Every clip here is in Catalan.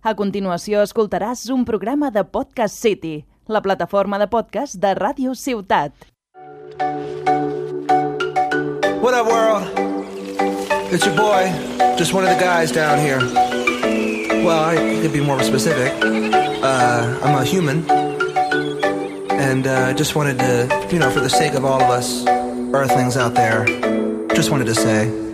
A continuació escoltaràs un programa de Podcast City, la plataforma de podcast de Ràdio Ciutat. What up, world? It's your boy, just one of the guys down here. Well, I could be more specific. Uh, I'm a human, and uh, just wanted to, you know, for the sake of all of us Earthlings out there, just wanted to say.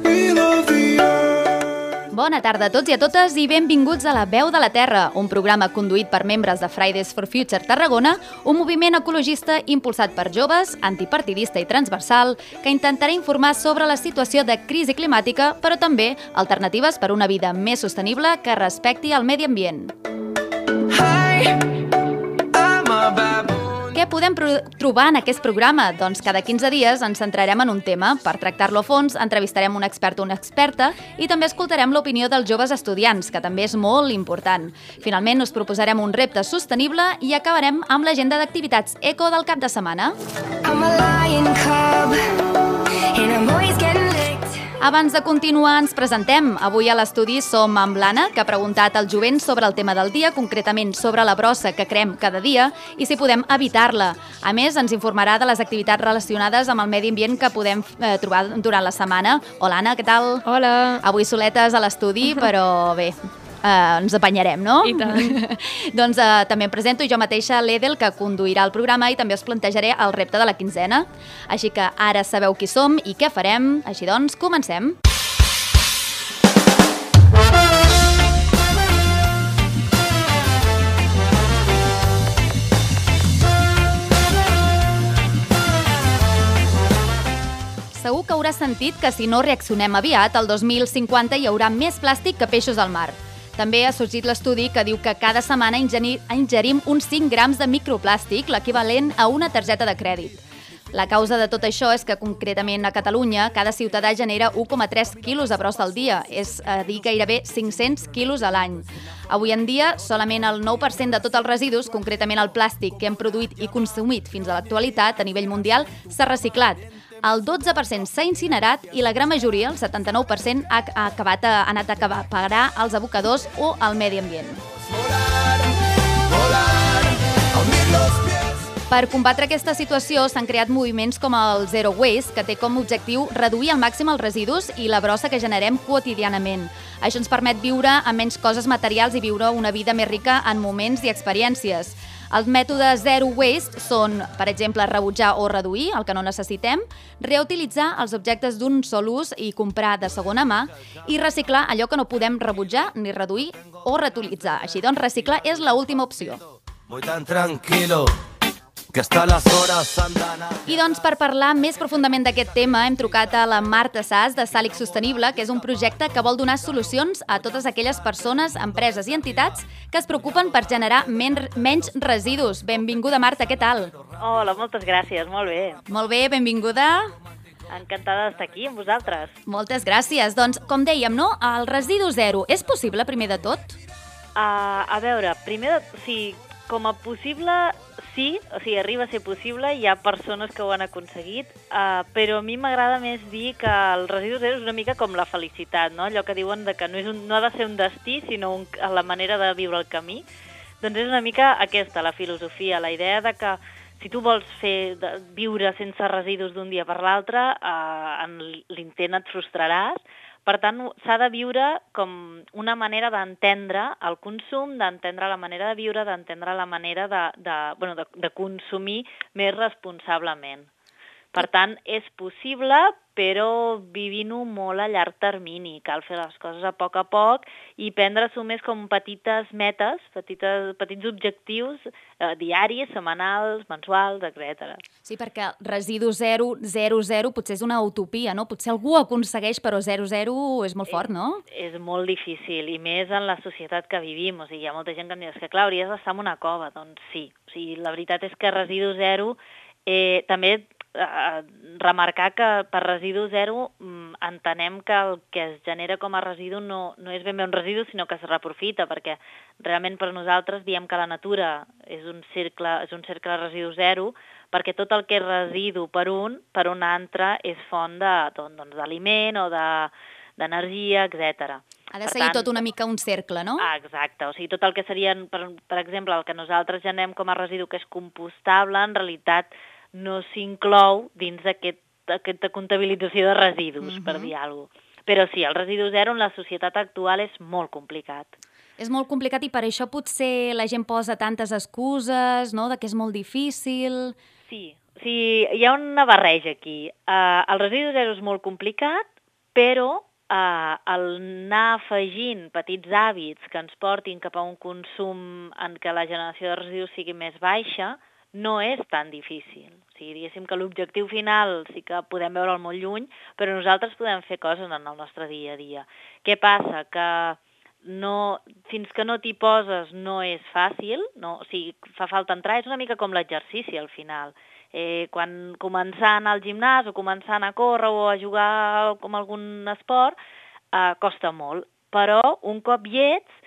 Bona tarda a tots i a totes i benvinguts a La Veu de la Terra, un programa conduït per membres de Fridays for Future Tarragona, un moviment ecologista impulsat per joves, antipartidista i transversal, que intentarà informar sobre la situació de crisi climàtica, però també alternatives per una vida més sostenible que respecti el medi ambient. Hi. Podem trobar en aquest programa? Doncs cada 15 dies ens centrarem en un tema. Per tractar-lo a fons, entrevistarem un expert o una experta i també escoltarem l'opinió dels joves estudiants, que també és molt important. Finalment, us proposarem un repte sostenible i acabarem amb l'agenda d'activitats eco del cap de setmana. I'm a lion cub, Abans de continuar, ens presentem. Avui a l'estudi som amb l'Anna, que ha preguntat al jovent sobre el tema del dia, concretament sobre la brossa que crem cada dia i si podem evitar-la. A més, ens informarà de les activitats relacionades amb el medi ambient que podem eh, trobar durant la setmana. Hola, Anna, què tal? Hola. Avui soletes a l'estudi, però bé, eh, ens apanyarem, no? I tant. doncs eh, també em presento jo mateixa, l'Edel, que conduirà el programa i també us plantejaré el repte de la quinzena. Així que ara sabeu qui som i què farem. Així doncs, comencem. Segur que hauràs sentit que si no reaccionem aviat, al 2050 hi haurà més plàstic que peixos al mar. També ha sorgit l'estudi que diu que cada setmana ingerim uns 5 grams de microplàstic, l'equivalent a una targeta de crèdit. La causa de tot això és que concretament a Catalunya cada ciutadà genera 1,3 quilos de brossa al dia, és a dir, gairebé 500 quilos a l'any. Avui en dia, solament el 9% de tots els residus, concretament el plàstic que hem produït i consumit fins a l'actualitat a nivell mundial, s'ha reciclat. El 12% s'ha incinerat i la gran majoria, el 79%, ha, ha acabat, ha anat a acabar, a pagar als abocadors o al medi ambient. Per combatre aquesta situació s'han creat moviments com el Zero Waste, que té com a objectiu reduir al màxim els residus i la brossa que generem quotidianament. Això ens permet viure amb menys coses materials i viure una vida més rica en moments i experiències. Els mètodes Zero Waste són, per exemple, rebutjar o reduir el que no necessitem, reutilitzar els objectes d'un sol ús i comprar de segona mà i reciclar allò que no podem rebutjar ni reduir o reutilitzar. Així doncs, reciclar és l'última opció. Voy tan tranquilo que hasta las horas andan a... I doncs per parlar més profundament d'aquest tema hem trucat a la Marta Sass de Sàlic Sostenible, que és un projecte que vol donar solucions a totes aquelles persones, empreses i entitats que es preocupen per generar men menys residus. Benvinguda, Marta, què tal? Hola, moltes gràcies, molt bé. Molt bé, benvinguda. Encantada d'estar aquí amb vosaltres. Moltes gràcies. Doncs, com dèiem, no? El residu zero és possible, primer de tot? Uh, a veure, primer, de, o sigui, com a possible, sí, o sigui, arriba a ser possible, hi ha persones que ho han aconseguit, uh, però a mi m'agrada més dir que el residu zero és una mica com la felicitat, no? Allò que diuen de que no, és un, no ha de ser un destí, sinó un, la manera de viure el camí. Doncs és una mica aquesta, la filosofia, la idea de que si tu vols fer de, viure sense residus d'un dia per l'altre, eh, en l'intent et frustraràs. Per tant, s'ha de viure com una manera d'entendre el consum, d'entendre la manera de viure, d'entendre la manera de, de, bueno, de, de consumir més responsablement. Per tant, és possible, però vivint-ho molt a llarg termini. Cal fer les coses a poc a poc i prendre-s'ho més com petites metes, petites, petits objectius eh, diaris, setmanals, mensuals, etc. Sí, perquè residu zero, zero, zero, potser és una utopia, no? Potser algú aconsegueix, però zero, zero és molt fort, no? És molt difícil, i més en la societat que vivim. O sigui, hi ha molta gent que em diu "És que, clar, hauries d'estar en una cova. Doncs sí. O sigui, la veritat és que residu zero eh, també eh, remarcar que per residu zero mm, entenem que el que es genera com a residu no, no és ben bé un residu, sinó que es reprofita, perquè realment per nosaltres diem que la natura és un cercle, és un cercle de residu zero, perquè tot el que és residu per un, per un altre és font de, doncs, doncs, d'aliment o de d'energia, etc. Ha de seguir tant, tot una mica un cercle, no? Ah, exacte. O sigui, tot el que serien, per, per exemple, el que nosaltres generem com a residu que és compostable, en realitat no s'inclou dins d'aquest aquesta comptabilització de residus, per dir alguna cosa. Però sí, el residu zero en la societat actual és molt complicat. És molt complicat i per això potser la gent posa tantes excuses, no?, de que és molt difícil... Sí, sí hi ha una barreja aquí. Uh, el residu zero és molt complicat, però uh, el anar afegint petits hàbits que ens portin cap a un consum en què la generació de residus sigui més baixa no és tan difícil. O sigui, diguéssim que l'objectiu final sí que podem veure'l molt lluny, però nosaltres podem fer coses en el nostre dia a dia. Què passa? Que no, fins que no t'hi poses no és fàcil, no? o sigui, fa falta entrar, és una mica com l'exercici al final. Eh, quan començant al gimnàs o començant a córrer o a jugar com algun esport, eh, costa molt. Però un cop hi ets,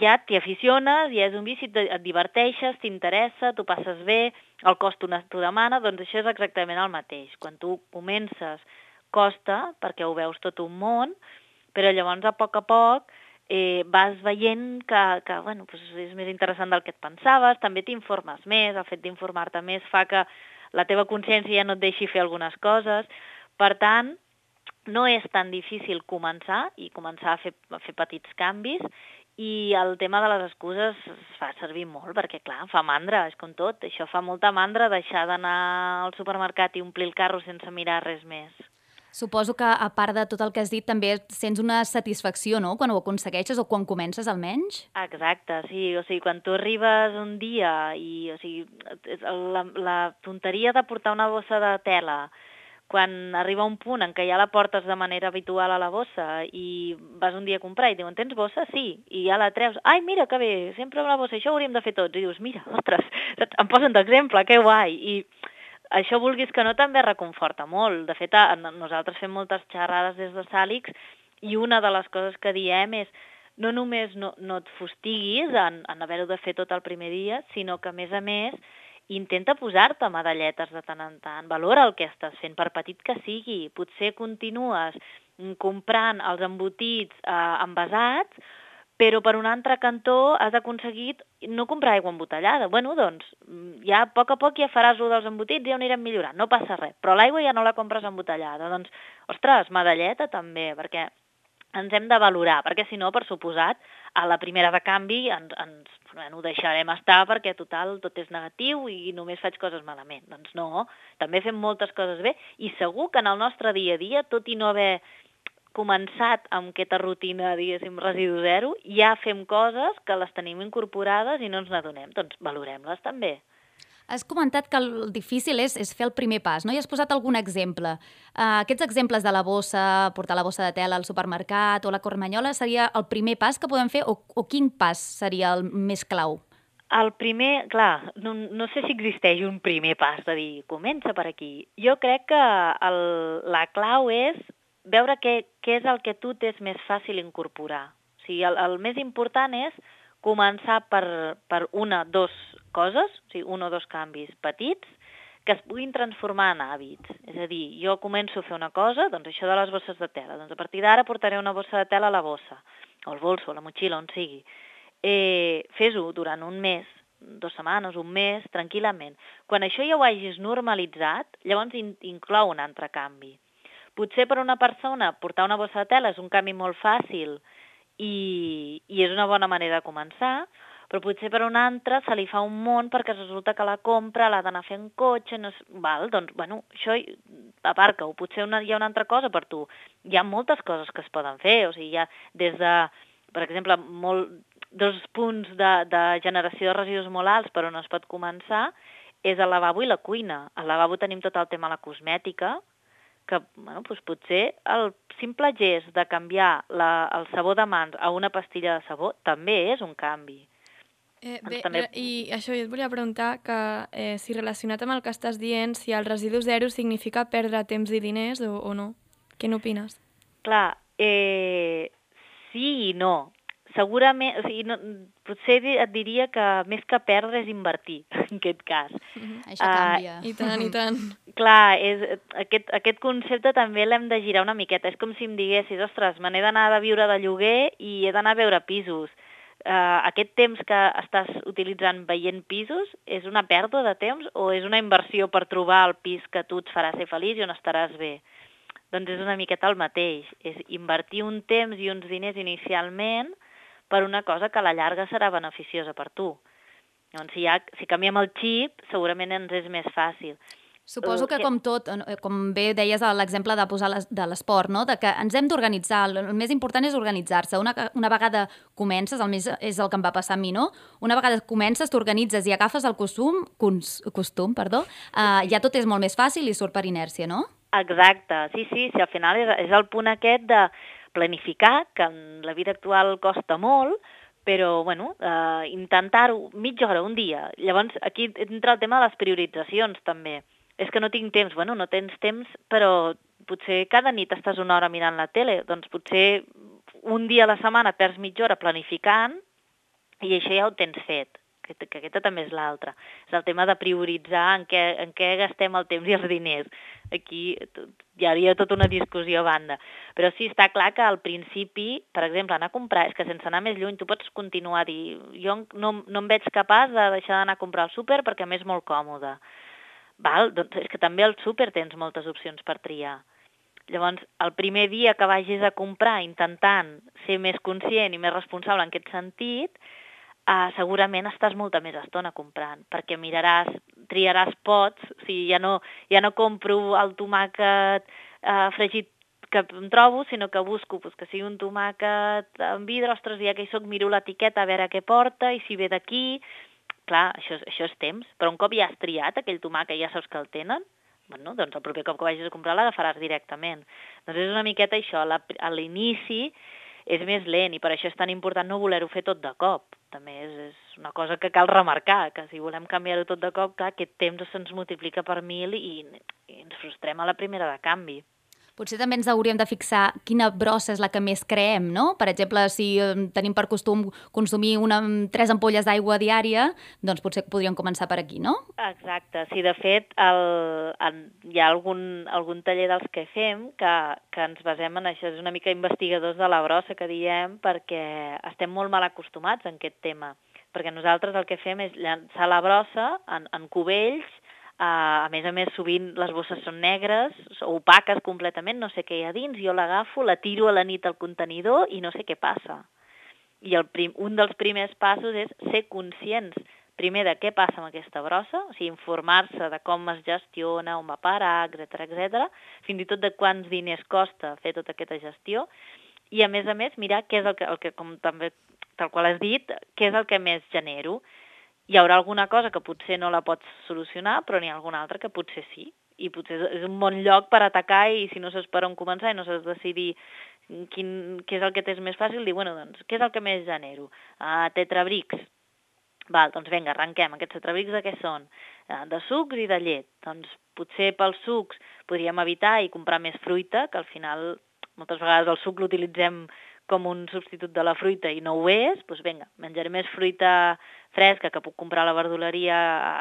ja t'hi aficiones, ja és un vici, et diverteixes, t'interessa, t'ho passes bé, el cos t'ho t'ho demana, doncs això és exactament el mateix. Quan tu comences, costa, perquè ho veus tot un món, però llavors a poc a poc eh, vas veient que, que bueno, doncs és més interessant del que et pensaves, també t'informes més, el fet d'informar-te més fa que la teva consciència ja no et deixi fer algunes coses. Per tant, no és tan difícil començar i començar a fer, a fer petits canvis i el tema de les excuses es fa servir molt perquè, clar, fa mandra, és com tot. Això fa molta mandra deixar d'anar al supermercat i omplir el carro sense mirar res més. Suposo que, a part de tot el que has dit, també sents una satisfacció, no?, quan ho aconsegueixes o quan comences, almenys? Exacte, sí, o sigui, quan tu arribes un dia i, o sigui, la, la tonteria de portar una bossa de tela, quan arriba un punt en què ja la portes de manera habitual a la bossa i vas un dia a comprar i diuen, tens bossa? Sí. I ja la treus. Ai, mira, que bé, sempre amb la bossa, això ho hauríem de fer tots. I dius, mira, ostres, em posen d'exemple, que guai. I això, vulguis que no, també reconforta molt. De fet, a, nosaltres fem moltes xerrades des de Sàlix i una de les coses que diem és no només no, no et fustiguis en, en haver-ho de fer tot el primer dia, sinó que, a més a més, intenta posar-te medalletes de tant en tant, valora el que estàs fent, per petit que sigui. Potser continues comprant els embotits eh, envasats, però per un altre cantó has aconseguit no comprar aigua embotellada. Bueno, doncs, mm, ja a poc a poc ja faràs lo dels embotits, ja ho anirem millorant, no passa res. Però l'aigua ja no la compres embotellada. Doncs, ostres, medalleta també, perquè ens hem de valorar, perquè si no, per suposat, a la primera de canvi ens, ens bueno, ho deixarem estar perquè total tot és negatiu i només faig coses malament. Doncs no, també fem moltes coses bé i segur que en el nostre dia a dia, tot i no haver començat amb aquesta rutina, diguéssim, residu zero, ja fem coses que les tenim incorporades i no ens n'adonem. Doncs valorem-les també. Has comentat que el difícil és, és fer el primer pas, no? I has posat algun exemple. Uh, aquests exemples de la bossa, portar la bossa de tela al supermercat o la cormanyola seria el primer pas que podem fer o, o quin pas seria el més clau? El primer, clar, no, no sé si existeix un primer pas de dir, comença per aquí. Jo crec que el, la clau és veure què, què és el que tu t'és més fàcil incorporar. O sigui, el, el més important és començar per, per una, dos coses, o sigui, un o dos canvis petits, que es puguin transformar en hàbits. És a dir, jo començo a fer una cosa, doncs això de les bosses de tela. Doncs a partir d'ara portaré una bossa de tela a la bossa, o al bolso, a la motxilla, on sigui. Eh, Fes-ho durant un mes, dues setmanes, un mes, tranquil·lament. Quan això ja ho hagis normalitzat, llavors in inclou un altre canvi. Potser per una persona portar una bossa de tela és un canvi molt fàcil i, i és una bona manera de començar, però potser per un altre se li fa un món perquè resulta que la compra l'ha d'anar fent cotxe, no és... Val, doncs, bueno, això aparca-ho. Potser una, hi ha una altra cosa per tu. Hi ha moltes coses que es poden fer, o sigui, hi ha des de, per exemple, molt, dos punts de, de generació de residus molt alts per on es pot començar és el lavabo i la cuina. Al lavabo tenim tot el tema de la cosmètica, que bueno, doncs potser el simple gest de canviar la, el sabó de mans a una pastilla de sabó també és un canvi. Eh, bé, també- I això jo et volia preguntar que eh, si relacionat amb el que estàs dient, si el residu zero significa perdre temps i diners o, o no. Què n'opines? Clar, eh, sí i no. Segurament, o sigui, no, potser et diria que més que perdre és invertir, en aquest cas. Això Ah, canvia. I tant, i tant. clar, és, aquest, aquest concepte també l'hem de girar una miqueta. És com si em diguessis, ostres, me n'he d'anar de viure de lloguer i he d'anar a veure pisos. Uh, aquest temps que estàs utilitzant veient pisos és una pèrdua de temps o és una inversió per trobar el pis que tu et farà ser feliç i on estaràs bé? Doncs és una miqueta el mateix. És invertir un temps i uns diners inicialment per una cosa que a la llarga serà beneficiosa per tu. Llavors, si, ja, si canviem el xip, segurament ens és més fàcil. Suposo que Eh, com tot, eh, com bé deies a l'exemple de posar les, de l'esport, no? de que ens hem d'organitzar, el el més important és organitzar-se. Una, una vegada comences, el més és el que em va passar a mi, no? Una vegada comences, t'organitzes i agafes el costum, cons, costum perdó, eh, ja tot és molt més fàcil i surt per inèrcia, no? Exacte, sí, sí, sí, al final és, és el punt aquest de planificar, que en la vida actual costa molt, però, bueno, eh, intentar-ho mitja hora, un dia. Llavors, aquí entra el tema de les prioritzacions, també. És que no tinc temps. Bueno, no tens temps, però potser cada nit estàs una hora mirant la tele. Doncs potser un dia a la setmana et perds mitja hora planificant i això ja ho tens fet que, que aquesta també és l'altra. És el tema de prioritzar en què, en què gastem el temps i els diners. Aquí hi hauria tota una discussió a banda. Però sí, està clar que al principi, per exemple, anar a comprar, és que sense anar més lluny tu pots continuar a dir jo no, no em veig capaç de deixar d'anar a comprar al súper perquè més és molt còmode. Val? Doncs és que també al súper tens moltes opcions per triar. Llavors, el primer dia que vagis a comprar intentant ser més conscient i més responsable en aquest sentit, uh, segurament estàs molta més estona comprant, perquè miraràs, triaràs pots, o sigui, ja no, ja no compro el tomàquet uh, fregit que em trobo, sinó que busco pues, que sigui un tomàquet en vidre, ostres, ja que hi soc, miro l'etiqueta a veure què porta i si ve d'aquí... Clar, això, això és temps, però un cop ja has triat aquell tomàquet, ja saps que el tenen, bueno, doncs el proper cop que vagis a comprar l'agafaràs directament. Doncs és una miqueta això, la- a l'inici és més lent i per això és tan important no voler-ho fer tot de cop. També és, és una cosa que cal remarcar, que si volem canviar-ho tot de cop, clar, aquest temps se'ns multiplica per mil i, i ens frustrem a la primera de canvi. Potser també ens hauríem de fixar quina brossa és la que més creem, no? Per exemple, si tenim per costum consumir una, tres ampolles d'aigua diària, doncs potser podríem començar per aquí, no? Exacte, sí, de fet el, en, hi ha algun, algun taller dels que fem que, que ens basem en això, és una mica investigadors de la brossa que diem perquè estem molt mal acostumats en aquest tema, perquè nosaltres el que fem és llançar la brossa en, en cubells, Uh, a més a més, sovint les bosses són negres, opaques completament, no sé què hi ha dins, jo l'agafo, la tiro a la nit al contenidor i no sé què passa. I el prim, un dels primers passos és ser conscients primer de què passa amb aquesta brossa, o sigui, informar-se de com es gestiona, on va parar, etc etc, fins i tot de quants diners costa fer tota aquesta gestió, i a més a més mirar què és el que, el que com també tal qual has dit, què és el que més genero. Hi haurà alguna cosa que potser no la pots solucionar, però n'hi ha alguna altra que potser sí. I potser és un bon lloc per atacar i si no saps per on començar i no saps decidir quin, què és el que tens més fàcil, dir, bueno, doncs, què és el que més genero? Uh, tetrabrics. Val, doncs vinga, arrenquem. Aquests tetrabrics de què són? Uh, de sucs i de llet. Doncs potser pels sucs podríem evitar i comprar més fruita, que al final moltes vegades el suc l'utilitzem com un substitut de la fruita i no ho és, doncs vinga, menjaré més fruita fresca que puc comprar a la verduleria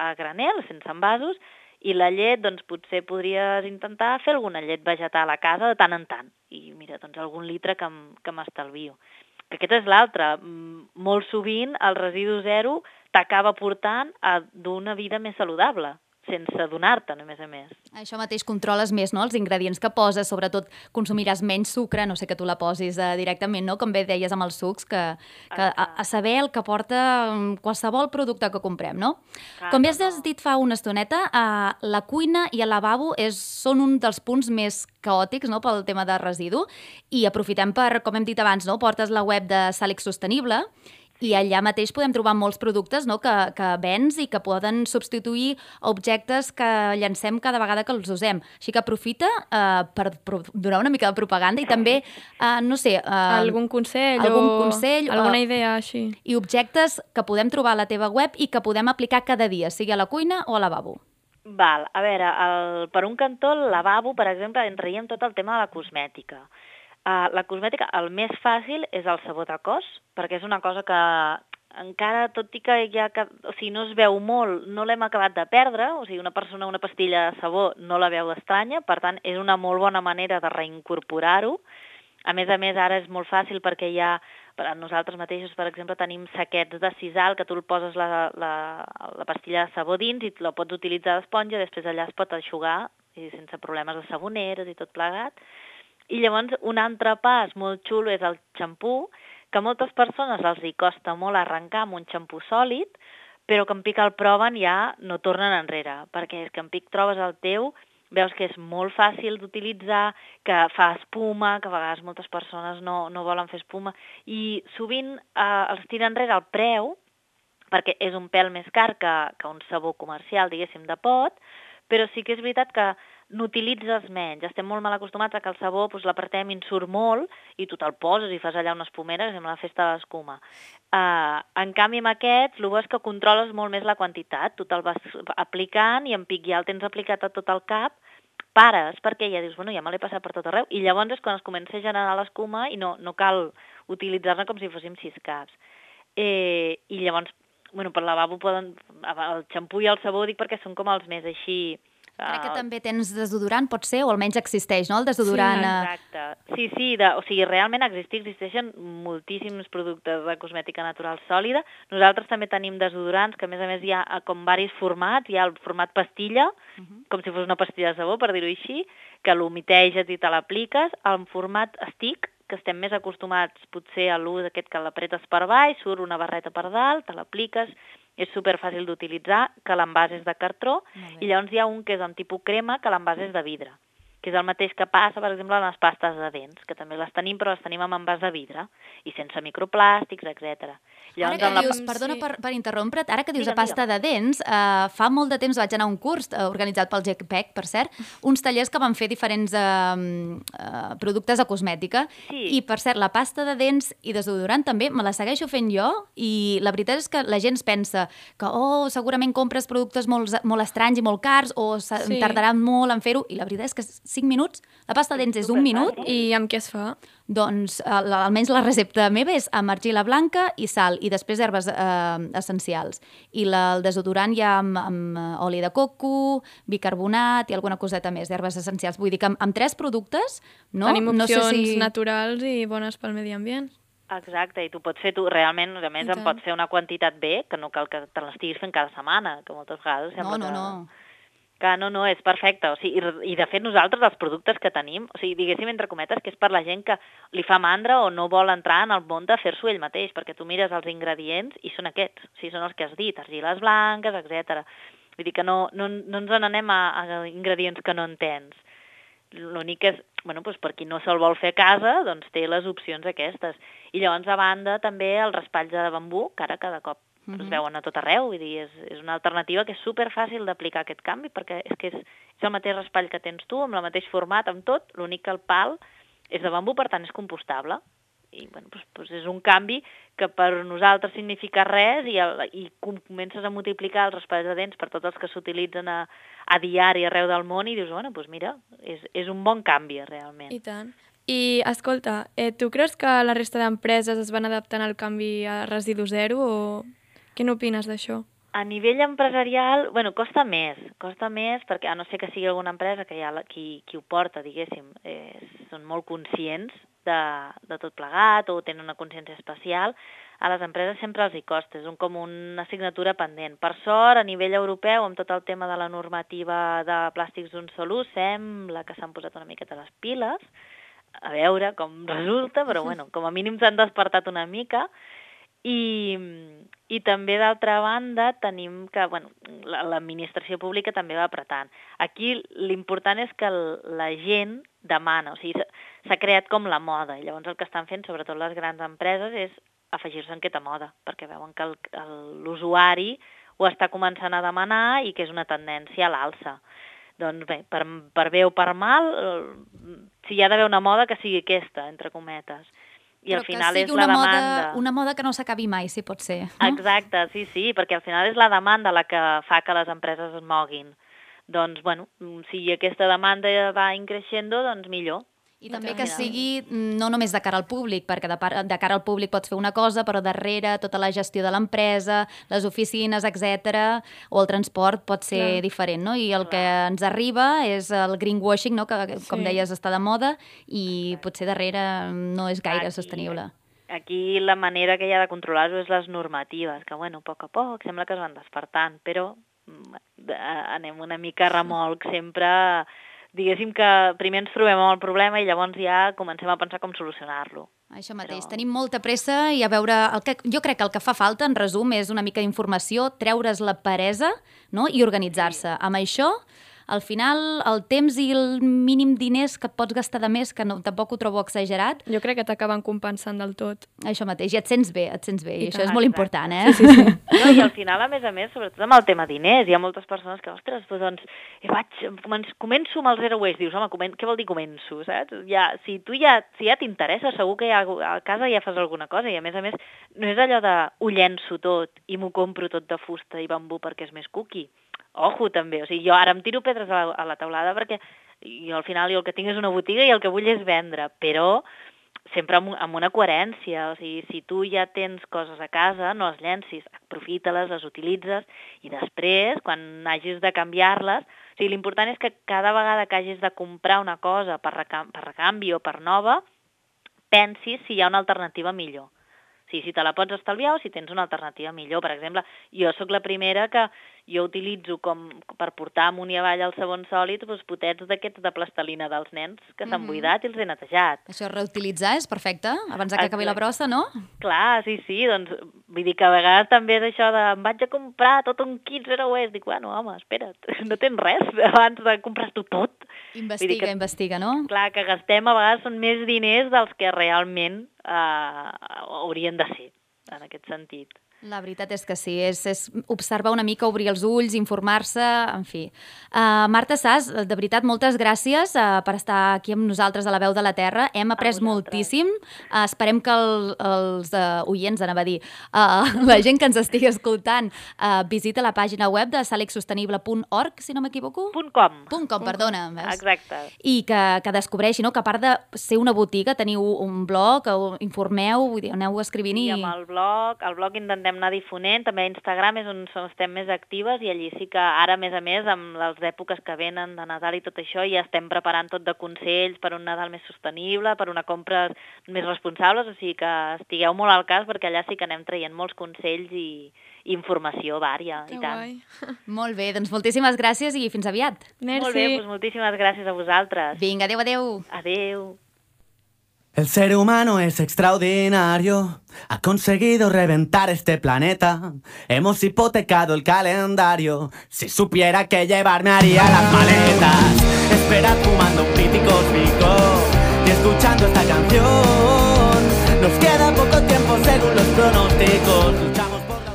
a granel, sense envasos, i la llet, doncs potser podries intentar fer alguna llet vegetal a casa de tant en tant. I mira, doncs algun litre que, que m'estalvio. Que aquesta és l'altra. Molt sovint el residu zero t'acaba portant a d'una vida més saludable, sense adonar-te'n, a més a més. Això mateix controles més, no?, els ingredients que poses, sobretot consumiràs menys sucre, no sé que tu la posis eh, directament, no?, com bé deies amb els sucs, que, que a, a saber el que porta mm, qualsevol producte que comprem, no? Clar com bé que has dit fa una estoneta, eh, la cuina i el lavabo és, són un dels punts més caòtics no?, pel tema de residu, i aprofitem per, com hem dit abans, no?, portes la web de Sàlix Sostenible, i allà mateix podem trobar molts productes no? que, que vens i que poden substituir objectes que llancem cada vegada que els usem. Així que aprofita eh, per donar una mica de propaganda i també, eh, no sé... Eh, algun consell algun o consell, alguna eh, idea així. I objectes que podem trobar a la teva web i que podem aplicar cada dia, sigui a la cuina o al lavabo. Val, a veure, el, per un cantó, el lavabo, per exemple, entraríem tot el tema de la cosmètica. Uh, la cosmètica, el més fàcil és el sabó de cos, perquè és una cosa que encara, tot i que ja, que, o sigui, no es veu molt, no l'hem acabat de perdre, o sigui, una persona, una pastilla de sabó no la veu estranya, per tant, és una molt bona manera de reincorporar-ho. A més a més, ara és molt fàcil perquè ha, per a nosaltres mateixos, per exemple, tenim saquets de sisal que tu el poses la, la, la pastilla de sabó dins i la pots utilitzar d'esponja, després allà es pot aixugar i sense problemes de saboneres i tot plegat. I llavors un altre pas molt xulo és el xampú, que a moltes persones els hi costa molt arrencar amb un xampú sòlid, però que en Pic el proven ja no tornen enrere, perquè és que en Pic trobes el teu, veus que és molt fàcil d'utilitzar, que fa espuma, que a vegades moltes persones no, no volen fer espuma, i sovint eh, els tira enrere el preu, perquè és un pèl més car que, que un sabó comercial, diguéssim, de pot, però sí que és veritat que n'utilitzes menys. Estem molt mal acostumats a que el sabó doncs, l'apretem i en surt molt i tu te'l poses i fas allà una espumera que sembla la festa de l'escuma. Uh, en canvi, amb aquests, el bo és que controles molt més la quantitat. Tu te'l vas aplicant i en pic ja el tens aplicat a tot el cap, pares, perquè ja dius, bueno, ja me l'he passat per tot arreu, i llavors és quan es comença a generar l'escuma i no, no cal utilitzar-la com si fóssim sis caps. Eh, I llavors, bueno, per lavabo poden... El xampú i el sabó dic perquè són com els més així Crec que Ah, també tens desodorant, pot ser, o almenys existeix, no?, el desodorant... eh, Exacte. Sí, sí, de, o sigui, realment existir, existeixen moltíssims productes de cosmètica natural sòlida. Nosaltres també tenim desodorants, que a més a més hi ha eh, com varis formats. Hi ha el format pastilla, com si fos una pastilla de sabó, per dir-ho així, que l'humiteges i te l'apliques. En format stick, que estem més acostumats potser a l'ús aquest que l'apretes per baix, surt una barreta per dalt, te l'apliques, és super fàcil d'utilitzar, que l'envàs és de cartró, i llavors hi ha un que és en tipus crema, que l'envàs és de vidre que és el mateix que passa, per exemple, en les pastes de dents, que també les tenim, però les tenim amb envàs de vidre, i sense microplàstics, etc. Ara que en la... dius, perdona sí. per, per interrompre't, ara que dius Digue'm, pasta de dents, eh, fa molt de temps vaig anar a un curs eh, organitzat pel GECPEC, per cert, uns tallers que van fer diferents eh, eh, productes de cosmètica, Sí. i per cert, la pasta de dents i desodorant també me la segueixo fent jo, i la veritat és que la gent pensa que, oh, segurament compres productes molt, molt estranys i molt cars, o sí. Sí. tardarà molt en fer-ho, i la veritat és que 5 minuts, la pasta de dents és un minut, I amb què es fa? doncs, eh, almenys la recepta meva és amb argila blanca i sal, i després herbes eh, essencials. I la, el desodorant ja amb, amb eh, oli de coco, bicarbonat i alguna coseta més d'herbes essencials. Vull dir que amb, amb tres productes, no? Tenim no opcions sé si... naturals i bones pel medi ambient. Exacte, i tu pots fer tu, realment, a més, en tant. pots fer una quantitat bé, que no cal que te l'estiguis fent cada setmana, que moltes vegades No, sembla no, que... no. Que no, no, és perfecte. O sigui, i, I de fet nosaltres els productes que tenim, o sigui, diguéssim entre cometes, que és per la gent que li fa mandra o no vol entrar en el món de fer-s'ho ell mateix, perquè tu mires els ingredients i són aquests, o sigui, són els que has dit, argiles blanques, etc. Vull dir que no, no, no ens n'anem a, a ingredients que no entens. L'únic és, bueno, doncs per qui no se'l vol fer a casa, doncs té les opcions aquestes. I llavors, a banda, també el raspall de bambú, que ara cada cop Mhm. es veuen a tot arreu, vull dir, és, és una alternativa que és super fàcil d'aplicar aquest canvi, perquè és que és, és el mateix raspall que tens tu, amb el mateix format, amb tot, l'únic que el pal és de bambú, per tant és compostable. I bueno, doncs, doncs és un canvi que per nosaltres significa res i, el, i com comences a multiplicar els raspalls de dents per tots els que s'utilitzen a, a diari arreu del món i dius, bueno, doncs mira, és, és un bon canvi realment. I tant. I, escolta, eh, tu creus que la resta d'empreses es van adaptant al canvi a residu zero o què n'opines d'això? A nivell empresarial, bueno, costa més, costa més perquè a no ser que sigui alguna empresa que ja la, qui, qui ho porta, diguéssim, eh, són molt conscients de, de tot plegat o tenen una consciència especial, a les empreses sempre els hi costa, és un, com una assignatura pendent. Per sort, a nivell europeu, amb tot el tema de la normativa de plàstics d'un sol ús, sembla que s'han posat una miqueta les piles, a veure com resulta, però bueno, com a mínim s'han despertat una mica, i, i també, d'altra banda, tenim que bueno, la- l'administració pública també va apretant. Aquí l'important és que la gent demana, o sigui, s'ha- creat com la moda, llavors el que estan fent, sobretot les grans empreses, és afegir-se en aquesta moda, perquè veuen que l'usuari ho està començant a demanar i que és una tendència a l'alça. Doncs bé, per, per bé o per mal, eh, si hi ha d'haver una moda, que sigui aquesta, entre cometes. I Però al final que és la una demanda... Moda, una moda que no s'acabi mai, si pot ser. No? Exacte, sí, sí, perquè al final és la demanda la que fa que les empreses es moguin. Doncs, bueno, si aquesta demanda va increixent, doncs millor. I també que sigui no només de cara al públic, perquè de, par- de cara al públic pots fer una cosa, però darrere tota la gestió de l'empresa, les oficines, etc o el transport pot ser Clar. diferent, no? I el que ens arriba és el greenwashing, no? que com Sí. deies està de moda i potser darrere no és gaire Aquí- sostenible. Aquí la manera que hi ha de controlar-ho és les normatives, que bueno, a poc a poc sembla que es van despertant, però mm, anem una mica remolc sempre... Diguéssim que primer ens trobem amb el problema i llavors ja comencem a pensar com solucionar-lo. Això mateix, Però- tenim molta pressa i a veure... El que, jo crec que el que fa falta, en resum, és una mica d'informació, treure's la peresa no? i organitzar-se. Amb això, al final, el temps i el mínim diners que et pots gastar de més, que no, tampoc ho trobo exagerat, Jo crec que t'acaben compensant del tot. això mateix, i et sents bé, et sents bé, i, I això és molt important, eh? Sí, sí, sí. No, I al final, a més a més, sobretot amb el tema diners, hi ha moltes persones que, ostres, doncs, eh, vaig, començo, començo amb el zero waste. Dius, home, comen què vol dir començo, saps? Ja, si tu ja, si ja t'interessa, segur que ja, a casa ja fas alguna cosa. I a més a més, no és allò de ho llenço tot i m'ho compro tot de fusta i bambú perquè és més cookie. Ojo, també. O sigui, jo ara em tiro pedres a la, a la taulada perquè jo al final jo el que tinc és una botiga i el que vull és vendre, però sempre amb, amb una coherència, o sigui, si tu ja tens coses a casa, no les llencis, aprofita-les, les utilitzes, i després, quan hagis de canviar-les, o sigui, l'important és que cada vegada que hagis de comprar una cosa per, recam per recanvi o per nova, pensis si hi ha una alternativa millor. O sigui, si te la pots estalviar o si tens una alternativa millor. Per exemple, jo sóc la primera que jo utilitzo com per portar amunt i avall el sabon sòlid doncs, potets d'aquests de plastelina dels nens que s'han Mhm. buidat i els he netejat. Això reutilitzar és perfecte, abans que acabi la brossa, no? Clar, sí, sí, doncs vull dir que a vegades també és això de em vaig a comprar tot un kit zero waste. Dic, bueno, home, espera't, no tens res abans de comprar-t'ho tot. Investiga, que- investiga, no? Clar, que gastem a vegades són més diners dels que realment eh, haurien de ser, en aquest sentit. La veritat és que sí, és, és observar una mica, obrir els ulls, informar-se, en fi. Uh, Marta Sass, de veritat, moltes gràcies uh, per estar aquí amb nosaltres a la veu de la Terra. Hem après moltíssim. Uh, esperem que el, els uh, oients, anava a dir, uh, la gent que ens estigui escoltant, uh, visita la pàgina web de salexsostenible.org, si no m'equivoco. Punt com. Punt com, perdona. Veus? Exacte. I que, que descobreixi, no? que a part de ser una botiga, teniu un blog, informeu, vull dir, aneu escrivint i... I amb el blog, el blog intentem anar difonent, també a Instagram és on som- estem més actives i allí sí que ara, a més a més, amb les èpoques que venen de Nadal i tot això, ja estem preparant tot de consells per un Nadal més sostenible, per una compra més responsables, o sigui que estigueu molt al cas perquè allà sí que anem traient molts consells i, i informació vària, Que i tant. guai. Molt bé, doncs moltíssimes gràcies i fins aviat. Merci. Molt bé, doncs moltíssimes gràcies a vosaltres. Vinga, adeu, adeu. Adeu. El ser humano es extraordinario, ha conseguido reventar este planeta. Hemos hipotecado el calendario. Si supiera que llevarme haría las maletas. Esperad fumando piti cósmico y escuchando esta canción. Nos queda poco tiempo según los pronósticos.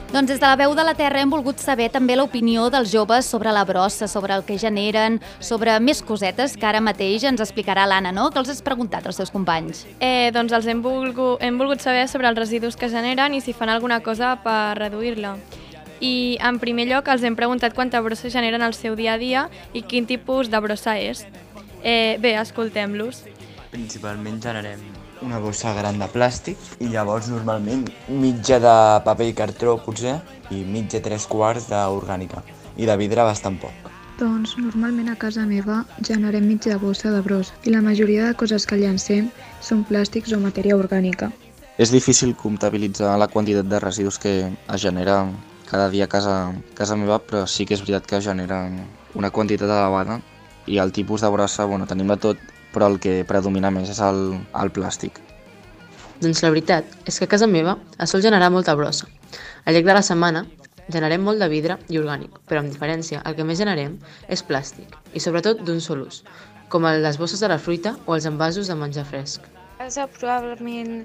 Doncs des de la veu de la Terra hem volgut saber també l'opinió dels joves sobre la brossa, sobre el que generen, sobre més cosetes que ara mateix ens explicarà l'Anna, no? Que els has preguntat als seus companys. Eh, doncs els hem volgut, hem volgut saber sobre els residus que generen i si fan alguna cosa per reduir-la. I en primer lloc els hem preguntat quanta brossa generen al seu dia a dia i quin tipus de brossa és. Eh, bé, escoltem-los. Principalment generem una bossa gran de plàstic i llavors normalment mitja de paper i cartró potser i mitja tres quarts d'orgànica i de vidre bastant poc. Doncs normalment a casa meva generem mitja bossa de brossa i la majoria de coses que llancem són plàstics o matèria orgànica. És difícil comptabilitzar la quantitat de residus que es genera cada dia a casa, casa meva, però sí que és veritat que generen una quantitat elevada i el tipus de brossa, bueno, tenim de tot, però el que predomina més és el, el plàstic. Doncs la veritat és que a casa meva es sol generar molta brossa. Al llarg de la setmana generem molt de vidre i orgànic, però amb diferència el que més generem és plàstic, i sobretot d'un sol ús, com les bosses de la fruita o els envasos de menjar fresc. A casa probablement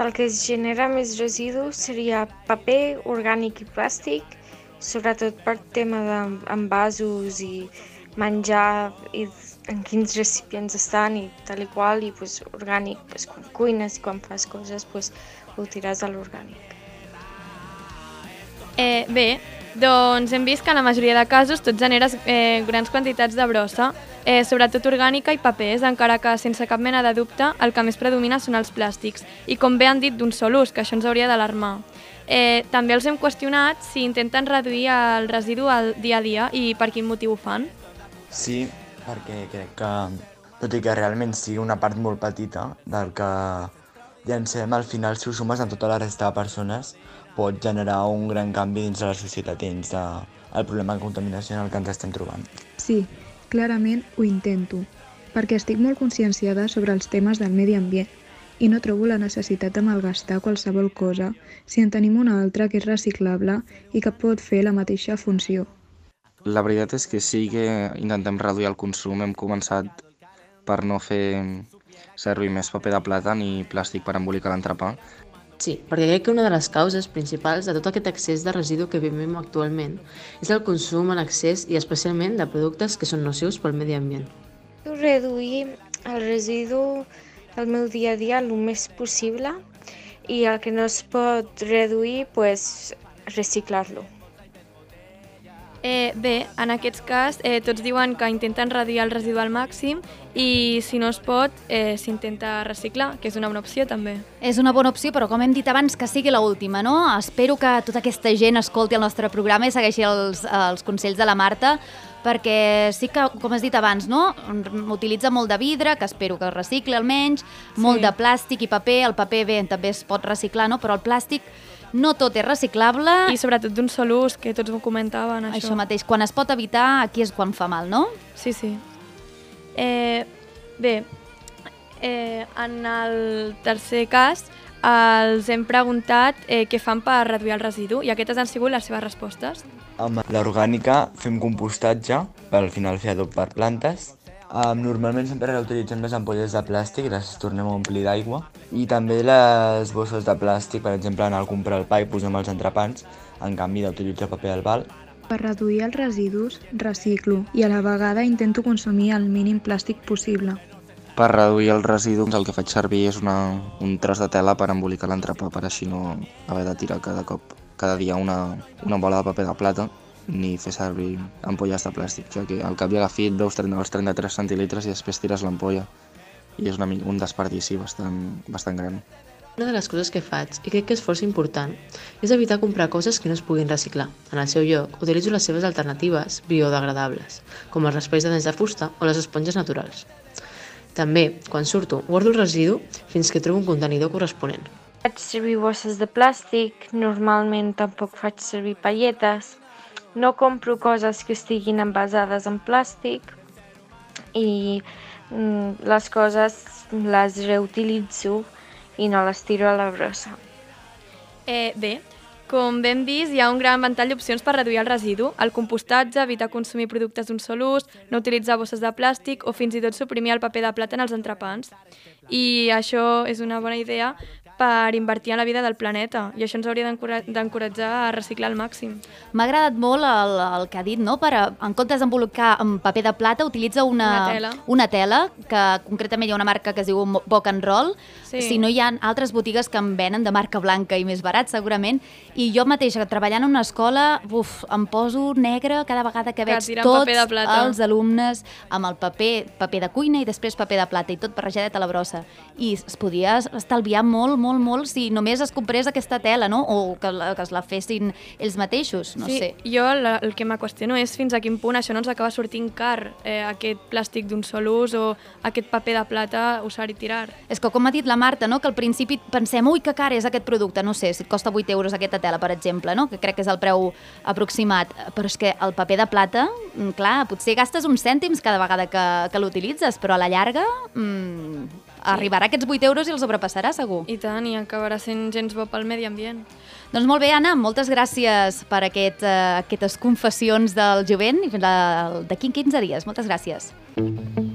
el que es genera més residus seria paper, orgànic i plàstic, sobretot per tema d'envasos i menjar i en quins recipients estan i tal i qual, i pues, orgànic, pues, quan cuines i quan fas coses, pues, ho tiràs a l'orgànic. Eh, bé, Doncs hem vist que en la majoria de casos tot genera eh, grans quantitats de brossa, eh, sobretot orgànica i papers, encara que sense cap mena de dubte el que més predomina són els plàstics. I com bé han dit d'un sol ús, que això ens hauria d'alarmar. Eh, també els hem qüestionat si intenten reduir el residu al dia a dia i per quin motiu ho fan. Sí, perquè crec que, tot i que realment sigui una part molt petita del que llancem, al final, si ho sumes amb tota la resta de persones, pot generar un gran canvi dins de la societat dins de, problema de contaminació en el que ens estem trobant. Sí, clarament ho intento, perquè estic molt conscienciada sobre els temes del medi ambient i no trobo la necessitat de malgastar qualsevol cosa si en tenim una altra que és reciclable i que pot fer la mateixa funció. La veritat és que sí que intentem reduir el consum. Hem començat per no fer servir més paper de plata ni plàstic per embolicar l'entrepà. Sí, perquè crec que una de les causes principals de tot aquest excés de residu que vivim actualment és el consum en excés i especialment de productes que són nocius pel medi ambient. Reduir el residu del meu dia a dia el més possible i el que no es pot reduir, pues, reciclar-lo. Eh, bé, en aquest cas eh, tots diuen que intenten reduir el residu al màxim i si no es pot eh, s'intenta reciclar, que és una bona opció també. És una bona opció, però com hem dit abans, que sigui l'última, no? Espero que tota aquesta gent escolti el nostre programa i segueixi els, els consells de la Marta, perquè sí que, com has dit abans, no? utilitza molt de vidre, que espero que es recicle almenys, sí. molt de plàstic i paper, el paper bé també es pot reciclar, no? però el plàstic no tot és reciclable. I sobretot d'un sol ús, que tots ho comentaven, això. Això mateix. Quan es pot evitar, aquí és quan fa mal, no? Sí, sí. Eh, bé, eh, en el tercer cas els hem preguntat eh, què fan per reduir el residu i aquestes han sigut les seves respostes. Amb l'orgànica fem compostatge al final fer adob per plantes Um, normalment sempre reutilitzem les ampolles de plàstic i les tornem a omplir d'aigua. I també les bosses de plàstic, per exemple, anar a comprar el pa i posem els entrepans, en canvi d'utilitzar paper albal. Per reduir els residus, reciclo i a la vegada intento consumir el mínim plàstic possible. Per reduir els residus el que faig servir és una, un tros de tela per embolicar l'entrepà per així no haver de tirar cada cop, cada dia una, una bola de paper de plata ni fer servir ampolles de plàstic, ja que al cap i a la fi et veus 30, els 33 centilitres i després tires l'ampolla i és una, un desperdici bastant, bastant gran. Una de les coses que faig, i crec que és força important, és evitar comprar coses que no es puguin reciclar. En el seu lloc, utilitzo les seves alternatives biodegradables, com els raspalls de dents de fusta o les esponges naturals. També, quan surto, guardo el residu fins que trobo un contenidor corresponent. Faig servir bosses de plàstic, normalment tampoc faig servir palletes, no compro coses que estiguin envasades en plàstic i mm, les coses les reutilitzo i no les tiro a la brossa. Eh, bé, com ben vist, hi ha un gran ventall d'opcions per reduir el residu, el compostatge, evitar consumir productes d'un sol ús, no utilitzar bosses de plàstic o fins i tot suprimir el paper de plata en els entrepans. I això és una bona idea per invertir en la vida del planeta i això ens hauria d'encoratjar a reciclar al màxim. M'ha agradat molt el, el que ha dit, no? Per, en comptes d'embolicar amb paper de plata, utilitza una, una, tela. una tela, que concretament hi ha una marca que es diu Boc and Roll, sí. si no hi ha altres botigues que en venen de marca blanca i més barat, segurament, i jo mateixa, treballant en una escola, uf, em poso negre cada vegada que, que veig tots els alumnes amb el paper, paper de cuina i després paper de plata, i tot barrejadet a la brossa. I es podia estalviar molt, molt molt, molt si només es comprés aquesta tela, no? O que, la, que es la fessin ells mateixos, no sí, sé. jo la, el que me qüestiono és fins a quin punt això no ens acaba sortint car, eh, aquest plàstic d'un sol ús o aquest paper de plata usar i tirar. És que com ha dit la Marta, no? que al principi pensem, ui, que car és aquest producte, no sé, si et costa 8 euros aquesta tela, per exemple, no? que crec que és el preu aproximat, però és que el paper de plata, mm, clar, potser gastes uns cèntims cada vegada que, que l'utilitzes, però a la llarga mmm, arribarà a aquests 8 euros i els sobrepassarà, segur. I tant, i acabarà sent gens bo pel medi ambient. Doncs molt bé, Anna, moltes gràcies per aquest, uh, aquestes confessions del jovent i d'aquí 15 dies. Moltes gràcies. us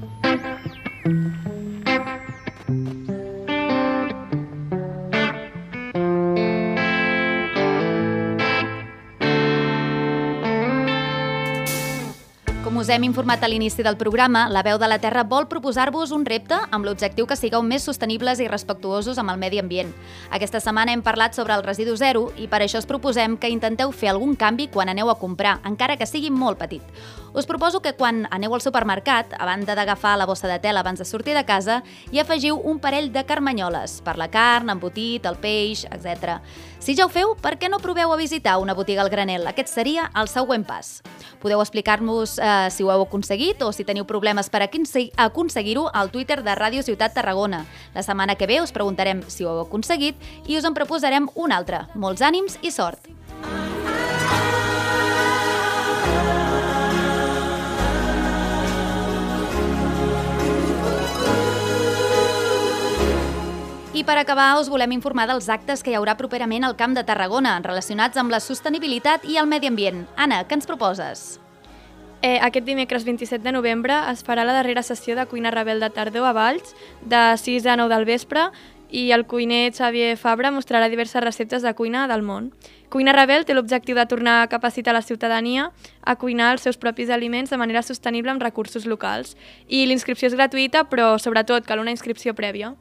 us hem informat a l'inici del programa, la Veu de la Terra vol proposar-vos un repte amb l'objectiu que sigueu més sostenibles i respectuosos amb el medi ambient. Aquesta setmana hem parlat sobre el residu zero i per això us proposem que intenteu fer algun canvi quan aneu a comprar, encara que sigui molt petit. Us proposo que quan aneu al supermercat, a banda d'agafar la bossa de tela abans de sortir de casa, hi afegiu un parell de carmanyoles per la carn, embotit, el peix, etc. Si ja ho feu, per què no proveu a visitar una botiga al granel? Aquest seria el següent pas. Podeu explicar-nos eh, si ho heu aconseguit o si teniu problemes per aconseguir-ho al Twitter de Ràdio Ciutat Tarragona. La setmana que ve us preguntarem si ho heu aconseguit i us en proposarem un altre. Molts ànims i sort! I per acabar, us volem informar dels actes que hi haurà properament al Camp de Tarragona, relacionats amb la sostenibilitat i el medi ambient. Anna, què ens proposes? Eh, aquest dimecres 27 de novembre es farà la darrera sessió de cuina rebel de tardor a Valls, de 6 a 9 del vespre, i el cuiner Xavier Fabra mostrarà diverses receptes de cuina del món. Cuina Rebel té l'objectiu de tornar a capacitar la ciutadania a cuinar els seus propis aliments de manera sostenible amb recursos locals. I l'inscripció és gratuïta, però sobretot cal una inscripció prèvia.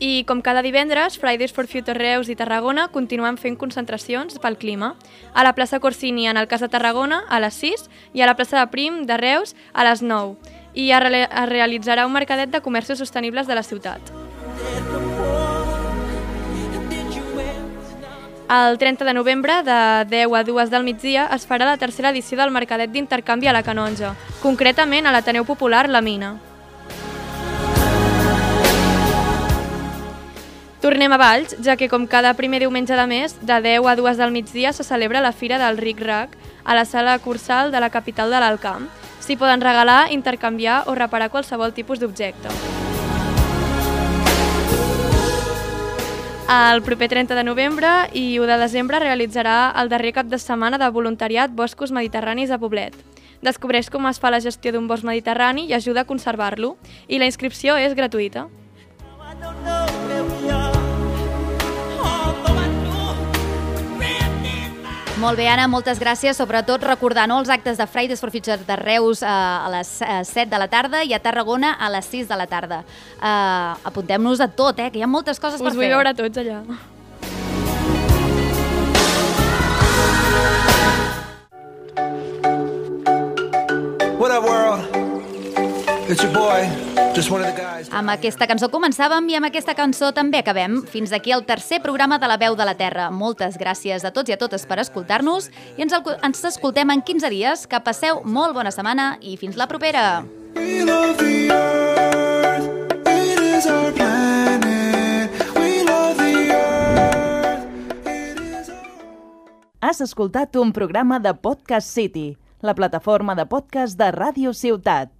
I com cada divendres, Fridays for Future Reus i Tarragona continuem fent concentracions pel clima. A la plaça Corsini, en el cas de Tarragona, a les 6, i a la plaça de Prim, de Reus, a les 9. I es, re realitzarà un mercadet de comerços sostenibles de la ciutat. El 30 de novembre, de 10 a 2 del migdia, es farà la tercera edició del Mercadet d'Intercanvi a la Canonja, concretament a l'Ateneu Popular La Mina. Tornem a Valls, ja que com cada primer diumenge de mes, de 10 a 2 del migdia se celebra la Fira del Ric Rac a la sala Cursal de la capital de l'Alcamp. S'hi poden regalar, intercanviar o reparar qualsevol tipus d'objecte. El proper 30 de novembre i 1 de desembre realitzarà el darrer cap de setmana de voluntariat Boscos Mediterranis a Poblet. Descobreix com es fa la gestió d'un bosc mediterrani i ajuda a conservar-lo. I la inscripció és gratuïta. Molt bé, Anna, moltes gràcies. Sobretot recordar no, els actes de Fridays for Future de Reus eh, a les eh, 7 de la tarda i a Tarragona a les 6 de la tarda. Eh, Apuntem-nos a tot, eh, que hi ha moltes coses Us per fer. vull veure tots allà. What up, world? Amb aquesta cançó començàvem i amb aquesta cançó també acabem. Fins aquí el tercer programa de La Veu de la Terra. Moltes gràcies a tots i a totes per escoltar-nos i ens, el, ens escoltem en 15 dies. Que passeu molt bona setmana i fins la propera. We love the earth, it is our planet. We love the earth. Has escoltat un programa de Podcast City, la plataforma de podcast de Ràdio Ciutat.